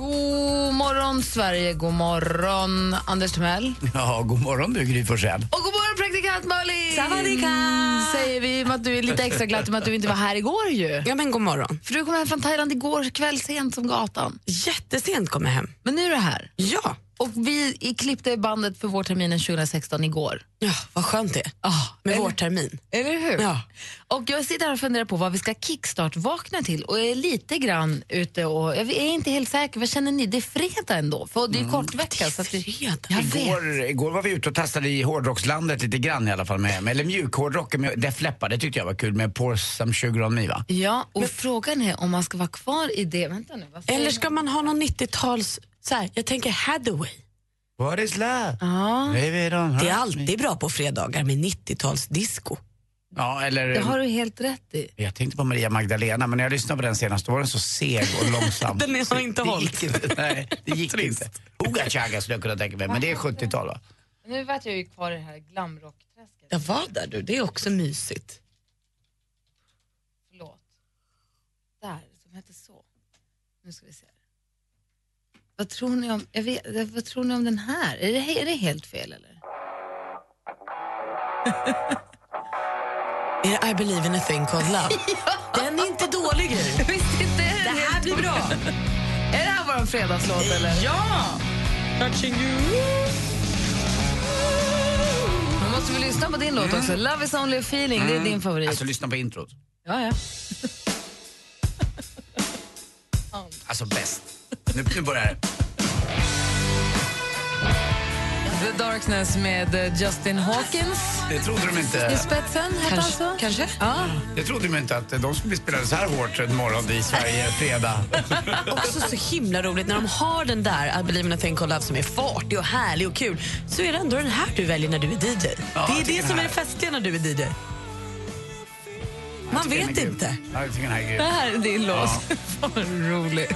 God morgon, Sverige. God morgon, Anders Timell. Ja, god morgon du Gry Forssell. Och god morgon, praktikant Malin! Savadika! Säger vi med att du är lite extra glad med att du inte var här igår ju. Ja, men god morgon. För du kom hem från Thailand igår kväll sent som gatan. Jättesent kom jag hem. Men nu är du här. Ja, Och vi i- klippte bandet för vårterminen 2016 igår. ja vad skönt det är. Ah, Med eller, vår termin. Eller hur? Ja. Och jag sitter här och funderar på vad vi ska kickstart-vakna till och är lite grann ute och jag är inte helt säker. Vad känner ni? Det är fredag ändå, för det är ju kort vecka. Så att det, fredag. jag vet. Igår, igår var vi ute och testade i hårdrockslandet lite grann i alla fall. Med, med, eller mjukhårdrock med Def Leppard, det tyckte jag var kul med Pour Some Sugar On Me va? Ja, och frågan är om man ska vara kvar i det. Vänta nu, Eller ska man ha någon 90-tals, så här, jag tänker Hathaway. What is love? Ja, Det är alltid bra på fredagar med 90-tals disco. Ja, eller... det har du helt rätt i. Jag tänkte på Maria Magdalena, men när jag lyssnade på den senast då var den så seg och långsam. Den är- Så har inte det hållit. gick inte. Nej, det gick inte. Uga Chaga skulle jag kunna tänka mig, men det är 70-tal va? Nu vart jag ju kvar i det här glamrockträsket. Jag var där du, det är också mysigt. Förlåt. Där, som heter så. Nu ska vi se. Vad tror ni om, jag vet, vad tror ni om den här? Är det, är det helt fel eller? Är det I believe in a thing called love? Den är inte dålig. Visst inte Det här blir bra. Är det här vår fredagslåt eller? Ja! Touching you. Nu måste vi lyssna på din låt också. Love is only a feeling, det är din favorit. Alltså lyssna på introt. ja, ja. Alltså bäst. Nu, nu börjar det. The Darkness med eh, Justin Hawkins Det trodde de i inte. spetsen. Hette Kanske. alltså? kanske. Ja. Det trodde de inte att de skulle spela så här hårt en morgon i Sverige fredag. Också så himla roligt när de har den där I believe in a thing called love som är fartig och härlig och kul så är det ändå den här du väljer när du är DJ. Ja, det är det som är det festliga när du är DJ. Man vet inte. Ja, här. Det här är din låt. Vad rolig.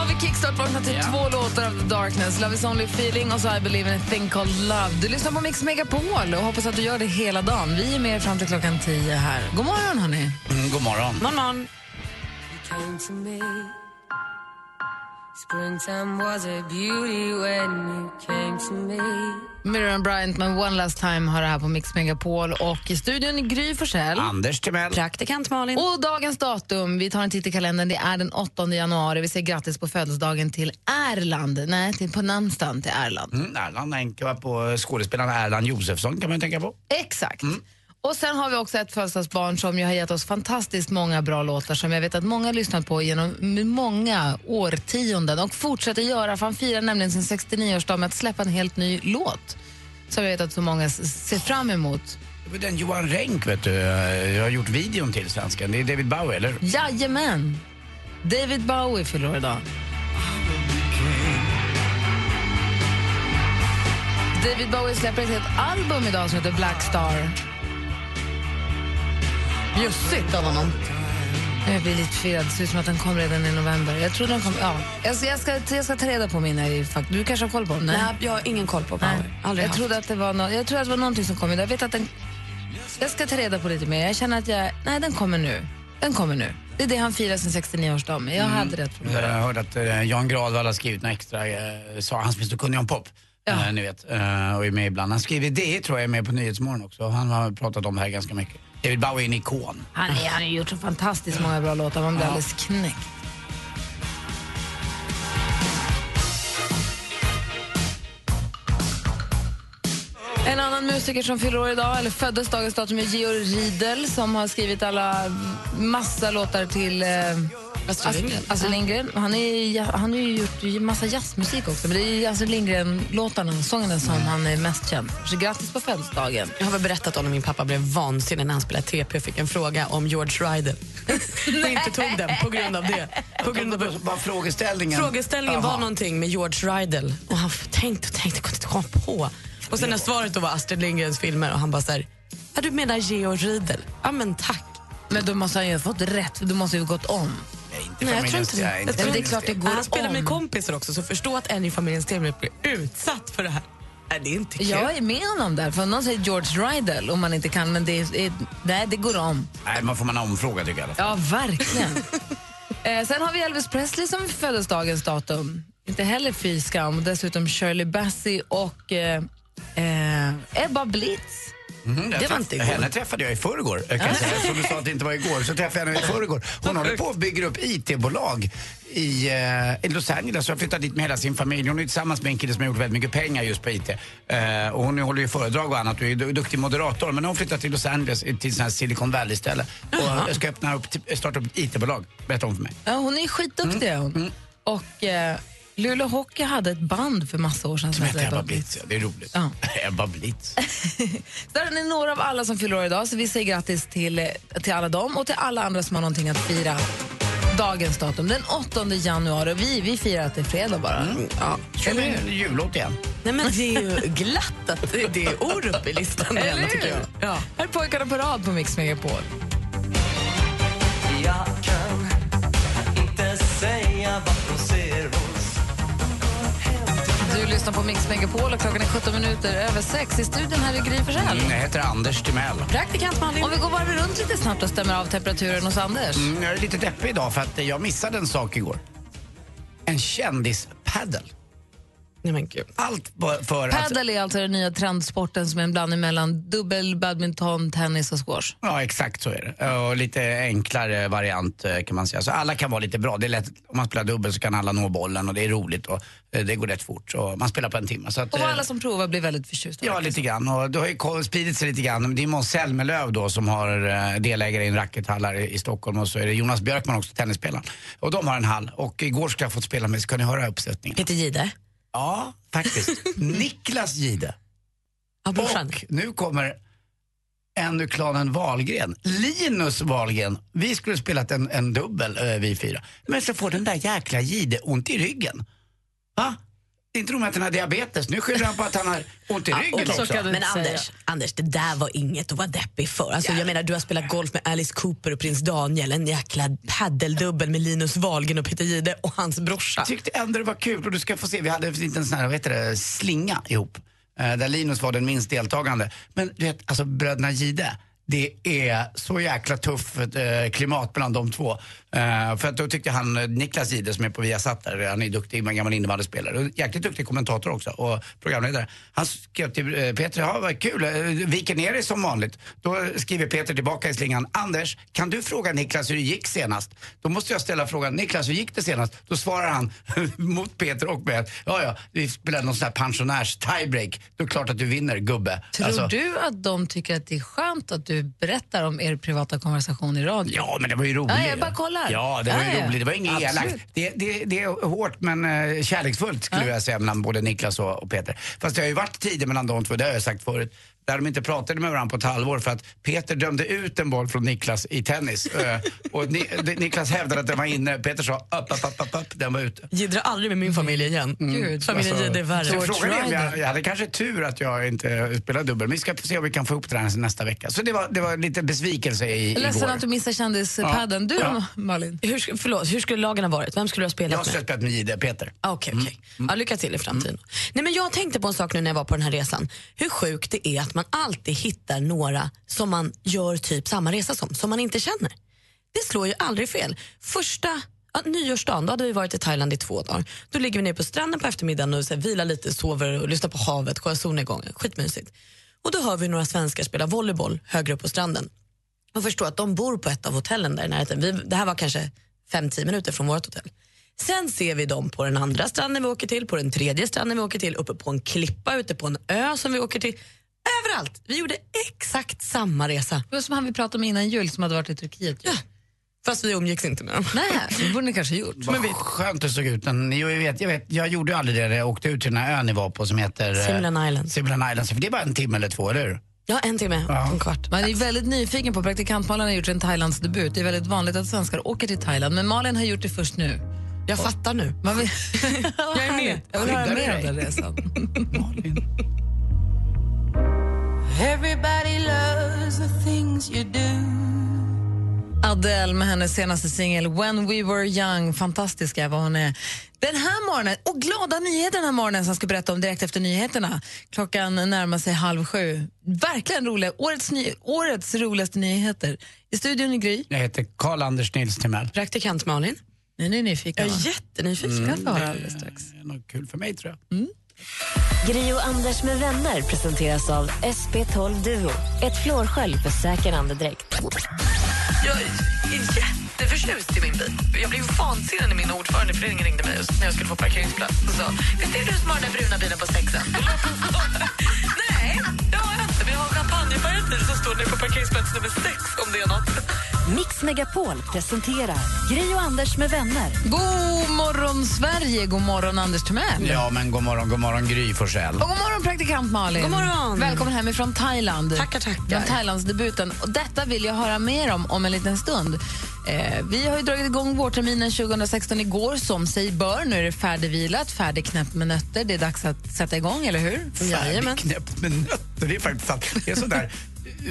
Har vi kickstart-vaknat till Ja. två låtar av The Darkness, Love is only feeling och så I believe in a thing called love. Du lyssnar på Mix Megapol och hoppas att du gör det hela dagen. Vi är med fram till klockan tio här. God morgon hörni. Mm, god morgon. Någon någon. Miriam Bryant med One Last Time har det här på Mix Megapol och i studion i Gry Forssell. Anders Timell. Praktikant Malin. Och dagens datum, vi tar en titt i kalendern, det är den 8 januari. Vi säger grattis på födelsedagen till Erland. Nej, till, på namnsdagen till Erland. Mm, Erland Enke på skådespelaren Erland Josefsson kan man tänka på. Exakt. Och sen har vi också ett födelsedagsbarn som ju har gett oss fantastiskt många bra låtar som jag vet att många har lyssnat på genom många årtionden och fortsätter göra, för han firar nämligen sin 69-årsdag med att släppa en helt ny låt som jag vet att så många ser fram emot. Det var den Johan Renck vet du, jag har gjort videon till svenskan. Det är David Bowie eller? Jajamän! David Bowie fyller idag. David Bowie släpper ett helt album idag som heter Black Star. Bjussigt av honom. Jag blir lite förvirrad. Det ser ut som att den kom redan i november. Jag tror den kom... Ja. Jag, ska, jag, ska, jag ska ta reda på mina i fakt- Du kanske har koll på dem? Nej, jag har ingen koll på Bauer. Aldrig jag, haft. trodde att det var no, jag trodde att det var någonting som kom idag. Jag vet att den... Jag ska ta reda på lite mer. Jag känner att jag... Nej, den kommer nu. Den kommer nu. Det är det han firar sin 69-årsdag med. Jag hade rätt från Jag hörde att eh, Jan Gradvall har skrivit några extra, eh, sa han som är så kunnig om pop. Ja. Eh, ni vet, och är med ibland. Han skriver det tror jag är med på Nyhetsmorgon också. Han har pratat om det här ganska mycket. David Bowie är en ikon. Han, är, han har gjort så fantastiskt många bra låtar. Man blir alldeles knäckt. En annan musiker som fyller år idag, eller föddes dagens datum, är Georg Riedel som har skrivit alla massa låtar till eh, Astrid Lindgren. Astrid Lindgren. Han, är, han har ju gjort massa jazzmusik också, men det är Astrid Lindgren-låtarna, sångerna som han är mest känd för. Så grattis på födelsedagen. Jag har väl berättat om när min pappa blev vansinnig när han spelade TP och fick en fråga om George Ryder. och inte tog den på grund av det. På grund av Vad frågeställningen? Frågeställningen Jaha. var någonting med George Rydell och han tänkte och tänkte, kunde inte komma på. Och sen när svaret då var Astrid Lindgrens filmer och han bara så här, ja du menar Georg Riedel? Ja men tack. Men då måste han ju ha fått rätt, då måste ju ha gått om. Nej, inte Nej, jag tror familjens- inte det. nej, inte Men det är klart det går han spelar med kompisar också så förstå att en i familjens TV blir utsatt för det här. Nej, det är inte kul. Jag är med honom där, för någon säger George Rydell om man inte kan, men det, är, nej, det går om. Nej, man får man omfråga tycker jag. i. Ja, verkligen. eh, sen har vi Elvis Presley som födelsedagens datum. Inte heller fy skam. Dessutom Shirley Bassey och eh, eh, Ebba Blitz. Mm, jag Det var inte igår. Henne träffade jag i förrgår. Jag kan säga. Som du sa att det inte var igår, så träffade jag henne i förrgår. Hon håller på att bygga upp IT-bolag i, eh, i Los Angeles och har flyttat dit med hela sin familj. Hon är tillsammans med en kille som har gjort väldigt mycket pengar just på IT. Eh, och hon håller ju föredrag och annat och är du- duktig moderator. Men hon flyttat till Los Angeles, till sån här Silicon Valley-ställe. Och ska öppna upp, starta upp ett IT-bolag, berättade hon för mig. Ja, hon är skitduktig. är Hon. Och eh, Luleå Hockey hade ett band för massa år sedan Som hette Ebba Blitz, ja. Det är roligt. Ja. Ebba Blitz. Där är några av alla som fyller år idag, så vi säger grattis till, till alla dem och till alla andra som har någonting att fira. Dagens datum, den 8 januari. Vi, vi firar att det är fredag bara. Ja, kör vi en jullåt igen. Nej, men det är ju glatt att det, det är Orup i listan igen, Eller tycker jag. Ja. Här är pojkarna på rad på Mix Megapol. Jag kan inte säga vad hon ser Du lyssnar på Mix Megapol och klockan är 17 minuter över sex. I studion här är Gry Forssell. Mm, jag heter Anders Timell. Praktikant Malin. Om vi går varvet runt lite snabbt och stämmer av temperaturen hos Anders. Mm, jag är lite deppig idag för att jag missade en sak igår. En kändispaddel. Nej, men gud. Allt för att... Padel är alltså den nya trendsporten som är en blandning mellan dubbel, badminton, tennis och squash. Ja, exakt så är det. Och lite enklare variant eh, kan man säga. Så alla kan vara lite bra. Det är lätt, om man spelar dubbel så kan alla nå bollen och det är roligt och eh, det går rätt fort. Och man spelar på en timme. Så att, Och eh, alla som provar blir väldigt förtjusta. Ja, lite grann. Och det har ju spridit sig lite grann. Det är Måns Zelmerlöw då som har delägare i en rackethallar i, i Stockholm och så är det Jonas Björkman också, tennisspelaren. Och de har en hall. Och igår ska jag fått spela med, ska ni höra uppsättningen? Peter Gide. Ja, faktiskt. Niklas Gide. Och nu kommer en ur klanen Wahlgren, Linus Wahlgren. Vi skulle spelat en, en dubbel, eh, vi fyra. Men så får den där jäkla Gide ont i ryggen. Va? Det är inte nog med att han har diabetes, nu skyller han på att han har ont i ryggen så också. Men inte Anders, Anders, det där var inget att vara deppig för. Alltså, jag menar, du har spelat golf med Alice Cooper och prins Daniel, en jäkla paddeldubbel med Linus Wahlgren och Peter Gide och hans brorsa. Jag tyckte ändå det var kul och du ska få se, vi hade en liten sån här, vad heter det, slinga ihop. Eh, där Linus var den minst deltagande. Men du vet, alltså bröderna Gide. Det är så jäkla tufft eh, klimat mellan de två. Eh, för att då tyckte han, eh, Niklas Gide som är på Viasat där, han är duktig, en gammal innebandyspelare och jäkligt duktig kommentator också och programledare. Han skrev till Peter, ja vad kul, viker ner dig som vanligt. Då skriver Peter tillbaka i slingan, Anders, kan du fråga Niklas hur det gick senast? Då måste jag ställa frågan, Niklas hur gick det senast? Då svarar han mot Peter och mig att, ja ja, vi spelade någon sån här pensionärs tiebreak. Då är det klart att du vinner gubbe. Tror Alltså, du att de tycker att det är skönt att du berättar om er privata konversation i radio? Ja, men det var ju roligt. Ja, jag bara kollar. Ja, det var ju Ja, ja. roligt. Det var inget elakt. Det, det, det är hårt men eh, kärleksfullt skulle jag säga mellan både Niklas och, och Peter. Fast det har ju varit tider mellan de två, det har jag sagt förut. Där de inte pratade med varandra på ett halvår för att Peter dömde ut en boll från Niklas i tennis. Eh, och Ni, Niklas hävdade att den var inne. Peter sa upp, upp, upp, upp, upp den var ute. Jiddra aldrig med min familj igen. Gud, Familjen Alltså, Gide är värre. Så frågan är om jag, jag hade kanske tur att jag inte spelar dubbel. Men vi ska se om vi kan få ihop det här nästa vecka. Så det var, det var lite besvikelse i, är ledsen igår. att du missar kändispadden. Du Ja. Malin? Hur, förlåt, hur skulle lagen ha varit? Vem skulle du ha spelat Jag med? har spelat med Jihde, Peter. Ah, Okej, okej. Ja, lycka till i framtiden. Nej, men jag tänkte på en sak nu när jag var på den här resan. Hur sjukt det är att man alltid hittar några som man gör typ samma resa som, som man inte känner. Det slår ju aldrig fel. Första ja, nyårsdagen, då hade vi varit i Thailand i två dagar. Då ligger vi ner på stranden på eftermiddagen och så här, vilar lite, sover och lyssnar på havet, kollar solnedgången. Skitmysigt. Och då hör vi några svenskar spela volleyboll högre upp på stranden. Och förstår att de bor på ett av hotellen där i närheten. Vi, det här var kanske 5-10 minuter från vårt hotell. Sen ser vi dem på den andra stranden vi åker till, på den tredje stranden vi åker till, uppe på en klippa ute på en ö som vi åker till. Överallt! Vi gjorde exakt samma resa. Det var som han vi pratade om innan jul som hade varit i Turkiet. Ja. Fast vi umgicks inte med dem. Nej, det borde ni kanske gjort. Vad skönt det såg ut. Men jag, vet, jag, vet, jag gjorde ju aldrig det när jag åkte ut till den här ön ni var på som heter... eh, Simlan Islands. Simlan Islands. För det är bara en timme eller två, eller hur? Ja, en timme, en kvart. Man är väldigt nyfiken på praktikant Malin har gjort en Thailands debut. Det är väldigt vanligt att svenskar åker till Thailand, men Malin har gjort det först nu. Jag fattar nu. Man vill... Jag är med. Jag vill höra mer om den resan. Everybody loves the things you do. Adele med hennes senaste singel When We Were Young. Fantastiska vad hon är. Den här morgonen, och glada nyheter den här morgonen som jag ska berätta om direkt efter nyheterna. Klockan närmar sig halv sju. Verkligen roliga. Årets, ny, årets roligaste nyheter. I studion i Gry. Jag heter Karl-Anders Nils Timell. Praktikant Malin. Är nyfikna. Jag är jättenyfiken. Ska få höra alldeles strax. Det är något kul för mig tror jag. Gri Grio Anders med vänner presenteras av SP12 Duo. Ett flårskölj för säker andedräkt. Jag är jätteförtjust i min bil. Jag blev vansinnig när min ordförande i föreningen ringde mig när jag skulle få parkeringsplats och sa Visst är det du som har den bruna bilen på sexan? Nej, det har champagnefärgad bil som står nu på parkeringsplats nummer sex om det är något. Mix Megapol presenterar Gri och Anders med vänner. God morgon, Sverige! God morgon, Anders Timell. Ja, men god morgon, god morgon Gry Forssell. Och god morgon, praktikant Malin. God morgon. Välkommen hemifrån Thailand. Tackar, tackar. Från Thailandsdebuten. Och detta vill jag höra mer om om en liten stund. Eh, vi har ju dragit igång vårterminen 2016 igår, som sig bör. Nu är det färdigvilat, färdigknäppt med nötter. Det är dags att sätta igång, eller hur? Färdigknäppt med nötter. Det är faktiskt sant. Det är sådär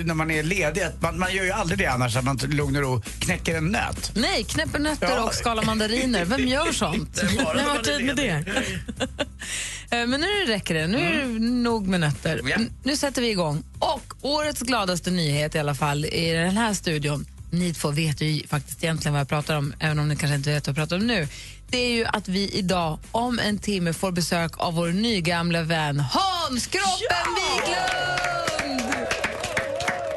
när man är ledig. Man, man gör ju aldrig det annars, att man lugn och ro knäcker en nöt. Nej, knäpper nötter Ja. och skalar mandariner. Vem gör sånt? Vem har tid med det? Eh, Men nu räcker det. Nu är det nog med nötter. Nu sätter vi igång. Och årets gladaste nyhet i alla fall i den här studion. Ni två vet ju faktiskt egentligen vad jag pratar om, även om ni kanske inte vet vad jag pratar om nu. Det är ju att vi idag om en timme får besök av vår nygamla vän Hans Kroppen Wiklund!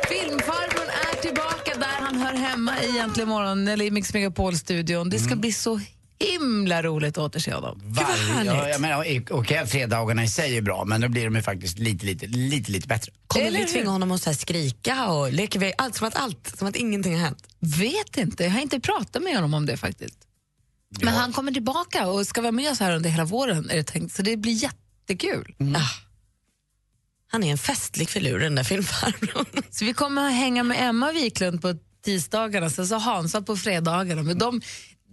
Filmfarbrorn är tillbaka där han hör hemma i Äntligen morgon, eller i Mix Megapol-studion. Det ska bli så himla roligt att återse honom. Varje, ja, jag menar, okej, okay, fredagarna i sig är bra, men nu blir de ju faktiskt lite, lite, lite, lite bättre. Kommer Eller vi tvinga honom att så här skrika och leker vi allt som att allt, som att ingenting har hänt? Vet inte, jag har inte pratat med honom om det faktiskt. Men han kommer tillbaka och ska vara med oss här under hela våren är det tänkt, så det blir jättekul. Ah. Han är en festlig filur den där filmfarbrorn. Så vi kommer att hänga med Emma Wiklund på tisdagarna, sen så Hansa på fredagarna. Men de,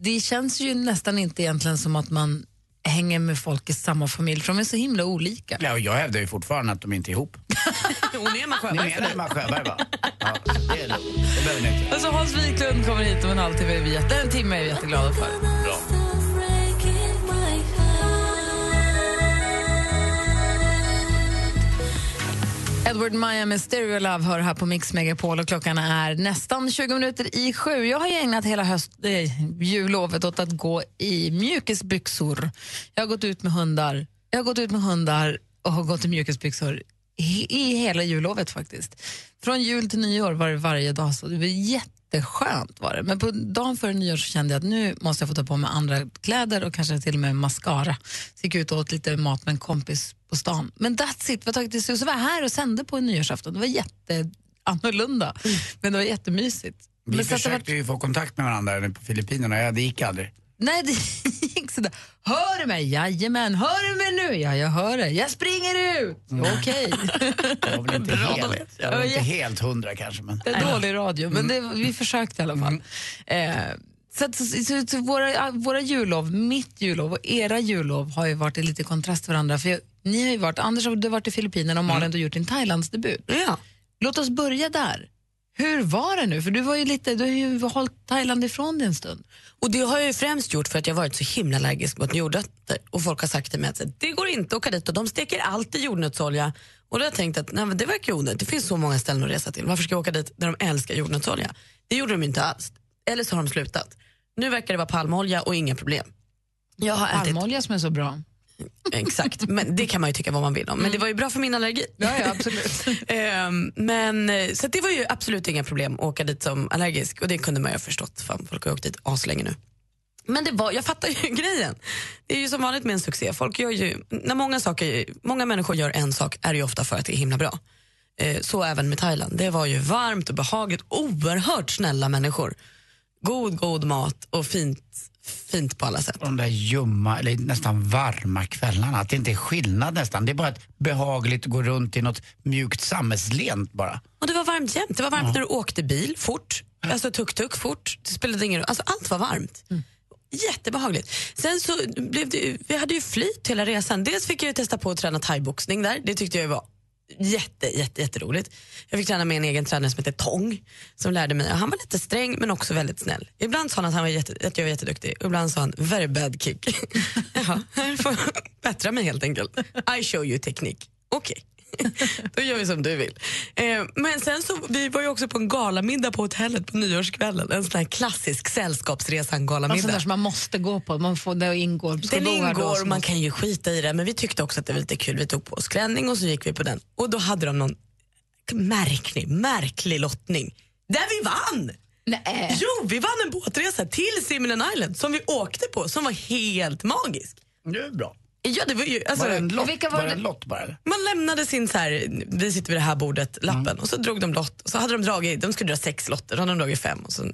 det känns ju nästan inte egentligen som att man hänger med folk i samma familj, för de är så himla olika. Ja, och jag hävdar ju fortfarande att de inte är ihop. Hon är Emma Ni menar Emma Sjöberg va? Ja, det är lugnt. Det behöver ni inte. Alltså Hans Wiklund kommer hit om en halvtimme, är vi jätte, en timme är vi jätteglada för. Edward Maya med Stereo Love hör här på Mix Megapol och klockan är nästan 20 minuter i sju. Jag har ägnat hela höst, eh, jullovet åt att gå i mjukisbyxor. Jag har gått ut med hundar, jag har gått ut med hundar och har gått i mjukisbyxor i, i hela jullovet faktiskt. Från jul till nyår var det varje dag så det var jätteskönt var det. Men på dagen före nyår så kände jag att nu måste jag få ta på mig andra kläder och kanske till och med mascara. Så gick jag ut och åt lite mat med en kompis på stan. Men that's it, vi har tagit det så var jag här och sände på en nyårsafton. Det var jätteannorlunda, men det var jättemysigt. Vi Men det var- försökte ju få kontakt med varandra på Filippinerna, ja, det gick aldrig. Nej, det gick sådär. Hör du mig? Jajamän. Hör du mig nu? Ja, jag hör dig. Jag springer ut. Okej. Jag var väl inte helt, jag var inte helt hundra kanske, men... Det är dålig radio, men det, vi försökte i alla fall. Eh, så att, så, så, så våra, våra jullov, mitt jullov och era jullov har ju varit i lite kontrast till varandra. För jag, ni har ju varit, Anders har du har varit i Filippinerna och Malin du har gjort din Thailandsdebut. Ja. Låt oss börja där. Hur var det nu? För du, var ju lite, du har ju hållit Thailand ifrån dig en stund. Och det har jag ju främst gjort för att jag varit så himla allergisk mot jordnötter. Och folk har sagt till mig att det går inte att åka dit och de steker alltid jordnötsolja. Och då har jag tänkt att nej, det verkar onödigt. Det finns så många ställen att resa till. Varför ska jag åka dit där de älskar jordnötsolja? Det gjorde de inte alls. Eller så har de slutat. Nu verkar det vara palmolja och inga problem. Jag har ätit, Palmolja som är så bra. Exakt, men det kan man ju tycka vad man vill om. Men det var ju bra för min allergi. Ja, ja absolut. Ehm, men, eh, så det var ju absolut inga problem att åka dit som allergisk och det kunde man ju ha förstått. Fan, folk har åkt dit aslänge nu. Men det var, jag fattar ju grejen. Det är ju som vanligt med en succé. Folk gör ju, när många, saker, många människor gör en sak är det ju ofta för att det är himla bra. Eh, så även med Thailand. Det var ju varmt och behagligt, oerhört snälla människor. God, god mat och fint, fint på alla sätt. De där ljumma, eller nästan varma kvällarna. Att det inte är skillnad nästan. Det är bara ett behagligt att gå runt i något mjukt samhällslent bara. Och det var varmt jämt. Det var varmt när du åkte bil fort, alltså tuk-tuk fort. Det spelade ingen roll. Alltså allt var varmt. Jättebehagligt. Sen så blev det, vi hade ju flyt hela resan. Dels fick jag ju testa på att träna thaiboxning där. Det tyckte jag var jätte, jätte, jätteroligt. Jag fick träna med en egen tränare som heter Tong som lärde mig. Han var lite sträng men också väldigt snäll. Ibland sa han att, han var jätte, att jag var jätteduktig och ibland sa han very bad kick. Jaha, här får jag bättra mig helt enkelt. I show you teknik. Okej. Då gör vi som du vill. Eh, men sen så, vi var ju också på en galamiddag på hotellet på nyårskvällen. En sån här klassisk Alltså sällskapsresan-galamiddag. där som man måste gå på. Man får, det ingår. Den ingår, man kan ju skita i det, men vi tyckte också att det var lite kul. Vi tog på oss klänning och så gick vi på den. Och då hade de någon märklig, märklig lottning. Där vi vann! Nej. Jo, vi vann en båtresa till Simon Island som vi åkte på, som var helt magisk. Det är bra. Ja, det var ju, alltså, Var det en lott, och vilka var var det en lott bara? eller? man lämnade sin så här, vi sitter vid det här bordet, lappen och så drog de lott. Och så hade de dragit, de skulle dra sex lotter, då hade de dragit fem. Och så,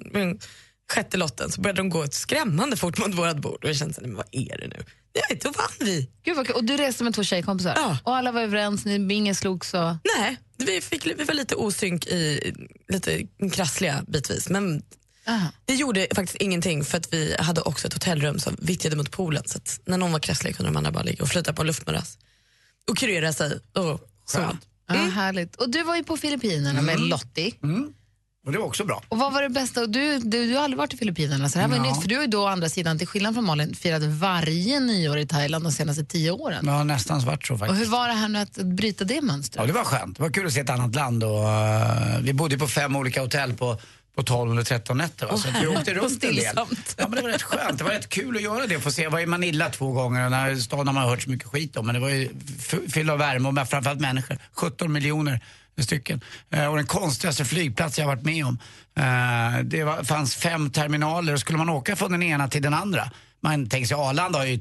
sjätte lotten så började de gå skrämmande fort mot vårt bord. Och jag kände, så här, men vad är det nu? Vet, då vann vi. Gud vad. Och du reste med två tjejkompisar? Ja. Och alla var överens, ni, ingen slogs och... Nej, vi, fick, vi var lite osynk i, lite krassliga bitvis. Men Aha. det gjorde faktiskt ingenting för att vi hade också ett hotellrum som vittjade mot poolen. Så att när någon var krasslig kunde de andra bara ligga och flyta på en luftmadrass. Och kurera sig. Och så. Skönt. Ja, härligt. Och du var ju på Filippinerna med Lottie. Och det var också bra. Och vad var det bästa? Och Du, du, du har aldrig varit i Filippinerna, så det här var Ja. nytt. För du har ju då å andra sidan, till skillnad från Malin, firat varje nyår i Thailand de senaste tio åren. Ja, nästan svart så Och faktiskt. hur var det här nu att bryta det mönstret? Ja, det var skönt. Det var kul att se ett annat land. Och, eh, vi bodde på fem olika hotell på, på 12 eller 13 nätter. Va? Så vi åkte runt en del. Ja, men det var rätt skönt. Det var rätt kul att göra det. Få se. Jag var i Manila två gånger. Den här staden har man hört så mycket skit om. Men det var ju fylld av värme och framförallt människor. 17 miljoner stycken. Eh, och den konstigaste flygplats jag varit med om. Eh, det var, fanns fem terminaler och skulle man åka från den ena till den andra. Man tänker sig Arlanda har ju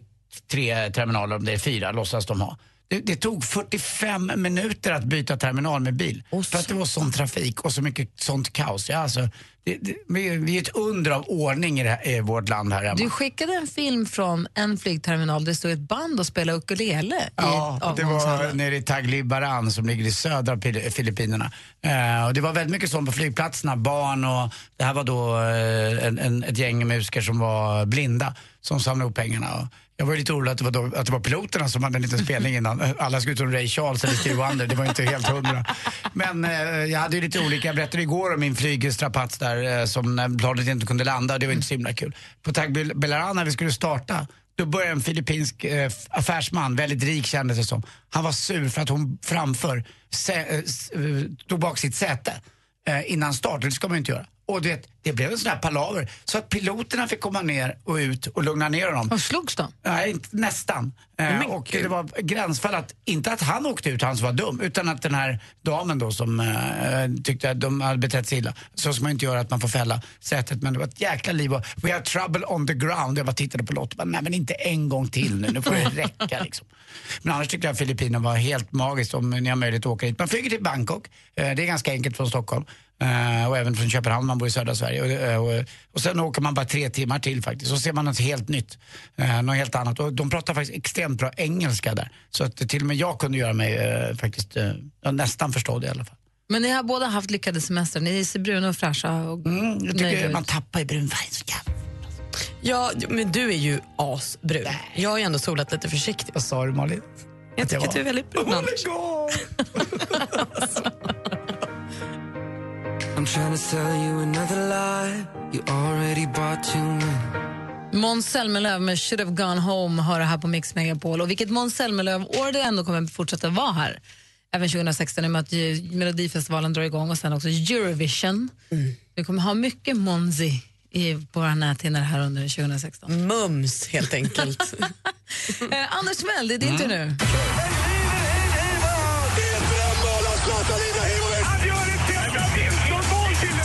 tre terminaler, om det är fyra låtsas de ha. Det, det tog 45 minuter att byta terminal med bil. för att det var sån trafik och så mycket sånt kaos. Ja, alltså, det, det, vi är ett under av ordning i, här, i vårt land här hemma. Du skickade en film från en flygterminal där det stod ett band och spelade ukulele Ja, i det var nere i Taglibaran som ligger i södra Filippinerna. Eh, och det var väldigt mycket sånt på flygplatserna, barn och det här var då eh, en, en, ett gäng musiker som var blinda som samlade ihop pengarna. Och jag var ju lite orolig att det, var då, att det var piloterna som hade en liten spelning innan. Alla skulle ut som Ray Charles eller Stevie Wonder, det var inte helt hundra. Men eh, jag hade ju lite olika, jag berättade igår om min flygstrapats där eh, som när planet inte kunde landa, det var inte så himla kul. På Taglibaran när vi skulle starta då började en filippinsk eh, affärsman, väldigt rik kändes det som. Han var sur för att hon framför se, eh, eh, tog bak sitt säte eh, innan start. Det ska man ju inte göra. Och du vet, det blev en sån här palaver. Så att piloterna fick komma ner och ut och lugna ner honom. Och slogs de? Nej, nästan. Eh, och det var gränsfall att, inte att han åkte ut, han som var dum, utan att den här damen då som eh, tyckte att de hade betett sig illa. Så ska man inte göra att man får fälla sätet. Men det var ett jäkla liv och we have trouble on the ground. Jag bara tittade på Lotta och bara, nej men inte en gång till nu, nu får det räcka liksom. Men annars tyckte jag Filippinerna var helt magiskt om ni har möjlighet att åka hit. Man flyger till Bangkok, eh, det är ganska enkelt från Stockholm. Eh, och även från Köpenhamn, man bor i södra Sverige. Och, eh, och, sen åker man bara tre timmar till faktiskt. Så ser man något helt nytt. Eh, något helt annat. Och de pratar faktiskt extremt bra engelska där. Så att till och med jag kunde göra mig faktiskt nästan förstådd i alla fall. Men ni har båda haft lyckade semestrar. Ni ser bruna och fräscha och Mm, jag nöjda tycker ut. man tappar i brun färg så jävla. Ja, men du är ju asbrun. Jag har ju ändå solat lite försiktigt. Vad sa du Malin? Jag tycker att du är väldigt brun, Anders. I'm trying to sell you another lie. You already bought too many. Måns Zelmerlöw med Should have gone home har det här på Mix Megapol. Och vilket Måns Zelmerlöw-år det ändå kommer fortsätta vara här. Även 2016 i och med att Melodifestivalen drar igång och sen också Eurovision. Vi kommer ha mycket Monzi i, på våra näthinnor här under 2016. Mums, helt enkelt. Eh, Anders Timell, det är din tur nu.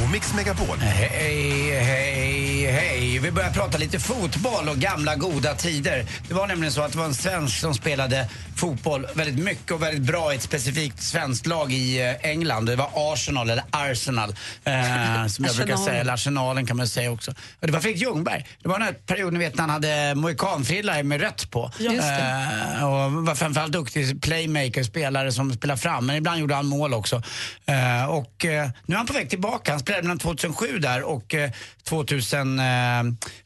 på Mix Megapol. Hej, hej, hej. Vi börjar prata lite fotboll och gamla goda tider. Det var nämligen så att det var en svensk som spelade fotboll väldigt mycket och väldigt bra i ett specifikt svenskt lag i eh, England. Det var Arsenal, eller Arsenal, eh, som jag brukar säga. Eller Arsenalen kan man säga också. Och det var Fredrik Ljungberg. Det var den här perioden, ni vet, när han hade mohikanfrilla med rött på. Eh, och var framförallt duktig playmaker, spelare som spelar fram. Men ibland gjorde han mål också. Eh, och eh, nu är han på väg tillbaka. Han spelade mellan 2007 där och eh, 2000... Eh,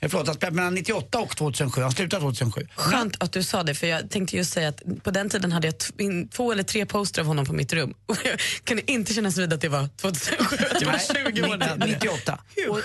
förlåt, han spelade mellan 98 och 2007. Han slutade 2007. Skönt att du sa det, för jag tänkte just säga att på den tiden hade jag två eller tre poster av honom på mitt rum. Och jag kunde inte kännas vid att det var 2007, att det var 20 år Nej, äldre. 98. Och,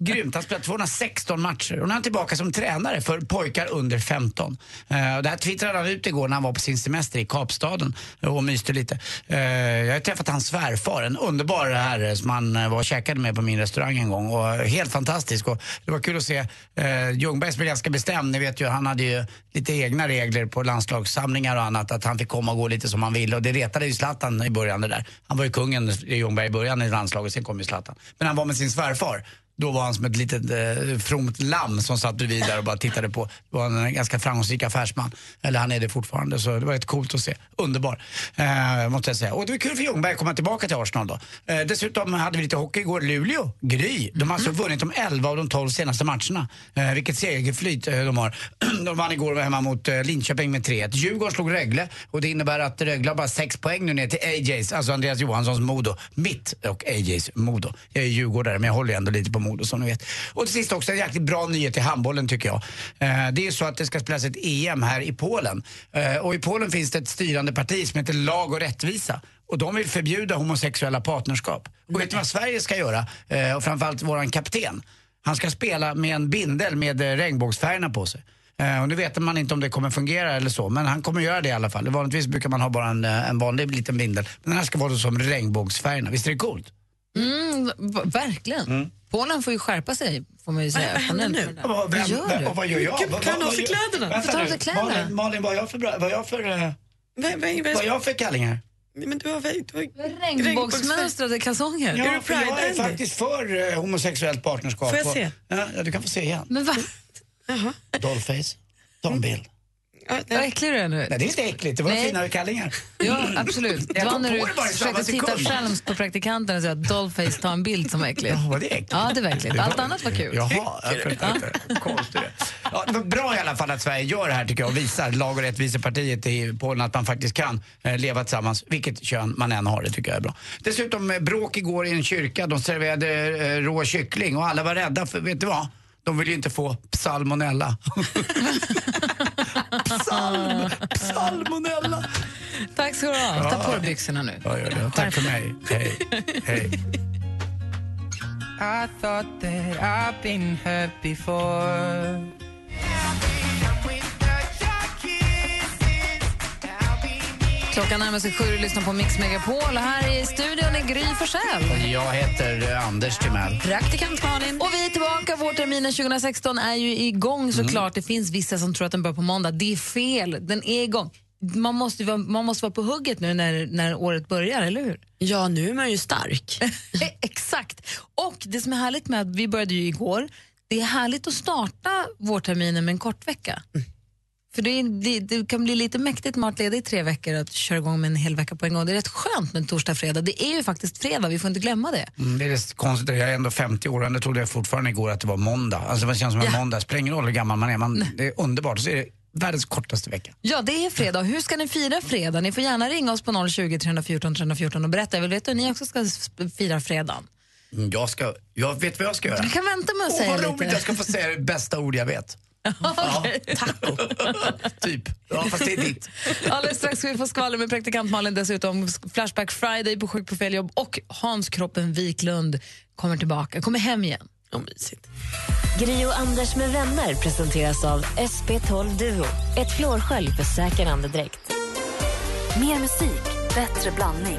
grymt. Han spelat 216 matcher och nu är han tillbaka som tränare för pojkar under 15. Uh, eh, det här twittrade han ut igår när han var på sin semester i Kapstaden och myste lite. Uh, jag har träffat hans svärfar, en underbar herre som han eh, var och käkade med på min restaurang en gång. Och helt fantastisk. Och det var kul att se. Uh, Ljungberg blev ganska bestämd. Ni vet ju, han hade ju lite egna regler på landslagssamlingar och annat. Att han fick komma och gå lite som han ville. Och det retade ju Zlatan i början det där. Han var ju kungen, Ljungberg, i början i landslaget. Sen kom ju Zlatan. Men han var med sin svärfar. Då var han som ett litet eh, fromt lamm som satt bredvid där och bara tittade på. Det var en ganska framgångsrik affärsman. Eller han är det fortfarande, så det var rätt coolt att se. Underbar, eh, måste jag säga. Och det var kul för Ljungberg att komma tillbaka till Arsenal då. Eh, dessutom hade vi lite hockey igår. Luleå, Gry. De har alltså vunnit de 11 av de 12 senaste matcherna. Eh, vilket segerflyt eh, de har. de vann igår hemma mot eh, Linköping med 3-1. Djurgården slog Rögle och det innebär att Rögle har bara 6 poäng nu ner till AJs, alltså Andreas Johanssons Modo. Mitt och AJs Modo. Jag är djurgårdare men jag håller ändå lite på Modo som ni vet. Och till sist också en jäkligt bra nyhet i handbollen tycker jag. Eh, det är så att det ska spelas ett EM här i Polen. Eh, och i Polen finns det ett styrande parti som heter Lag och rättvisa. Och de vill förbjuda homosexuella partnerskap. Och vet ni vad Sverige ska göra? Eh, och framförallt våran kapten. Han ska spela med en bindel med eh, regnbågsfärgerna på sig. Eh, och nu vet man inte om det kommer fungera eller så, men han kommer göra det i alla fall. Vanligtvis brukar man ha bara en, eh, en vanlig liten bindel. Men den här ska vara som regnbågsfärgerna. Visst är det coolt? Mm, verkligen. Polen får ju skärpa sig, får man ju säga. vad händer nu? Och vad, Vad gör vem, du? och vad gör jag? Gud, Vad- vad- av sig kläderna? Vänta ta av sig kläderna? Malin, Malin, vad har jag för, bra- vad jag för, eh, Vad- vad- vad- vad har jag för kallingar? Men du har. Du har, Regnbågsmönstrade kalsonger. Är Ja, för jag är faktiskt för eh, homosexuellt partnerskap. Får jag Och- se? Ja, ja, du kan få se igen. Men va? Dollface. Ta en bild. Vad äcklig du är nu. Nej, det är inte äckligt. Det var Nej. finare kallingar. Ja, absolut. Det var när du försökte titta själv på praktikanten och säga att Dollface tar en bild som var äckligt. Ja, det äckligt? Ja, det var äckligt. Allt annat var kul. Jaha. Konstigt. Ja, det var bra i alla fall att Sverige gör det här tycker jag och visar Lag och rättvisepartiet i Polen att man faktiskt kan eh, leva tillsammans, vilket kön man än har. Det tycker jag är bra. Dessutom eh, bråk igår i en kyrka. De serverade eh, rå kyckling och alla var rädda för, vet du vad? De vill ju inte få salmonella. Psalm, salmonella. Tack ska du ha. Ta på dig byxorna nu. Ja, gör det. Tack för mig. Hej. Hej. I thought that I've been hurt before. Klockan närmar sig sju och du lyssnar på Mix Megapol. Och här i studion är Gry Forssell. Jag heter eh, Anders Timell. Praktikant Malin. Och vi är tillbaka. Vårterminen 2016 är ju igång såklart. Det finns vissa som tror att den börjar på måndag. Det är fel. Den är igång. Man måste, vara, man måste vara på hugget nu när, när året börjar, eller hur? Ja, nu är man ju stark. Exakt. Och det som är härligt med att vi började ju igår, det är härligt att starta vårterminen med en kort vecka. För det, är, det, det kan bli lite mäktigt med att leda i tre veckor att köra igång med en hel vecka på en gång. Det är rätt skönt med torsdag, fredag. Det är ju faktiskt fredag, vi får inte glömma det. Mm, det är rätt konstigt, jag är ändå 50 år och ändå trodde jag fortfarande igår att det var måndag. Alltså det känns som en Ja. måndag, spelar ingen roll hur gammal man är, man, det är underbart. Så är det världens kortaste vecka. Ja, det är fredag. Hur ska ni fira fredag? Ni får gärna ringa oss på 020 314 314 och berätta. Jag vill veta hur ni också ska fira fredagen. Mm, Jag, ska, jag vet vad jag ska göra. Du kan vänta med att Åh, säga vad roligt, lite. jag ska få säga det bästa ord jag vet. Okej. Taco. Typ. Ja, fast det är ditt. Alldeles strax ska vi få skvaller med praktikant Malin dessutom. Flashback Friday på Sjuk på fel jobb och Hans Kroppen Wiklund kommer tillbaka, kommer hem igen. Oh, mysigt. Gri och Anders med vänner presenteras av SP12 Duo. Ett flårskölj för säker andedräkt. Mer musik, bättre blandning.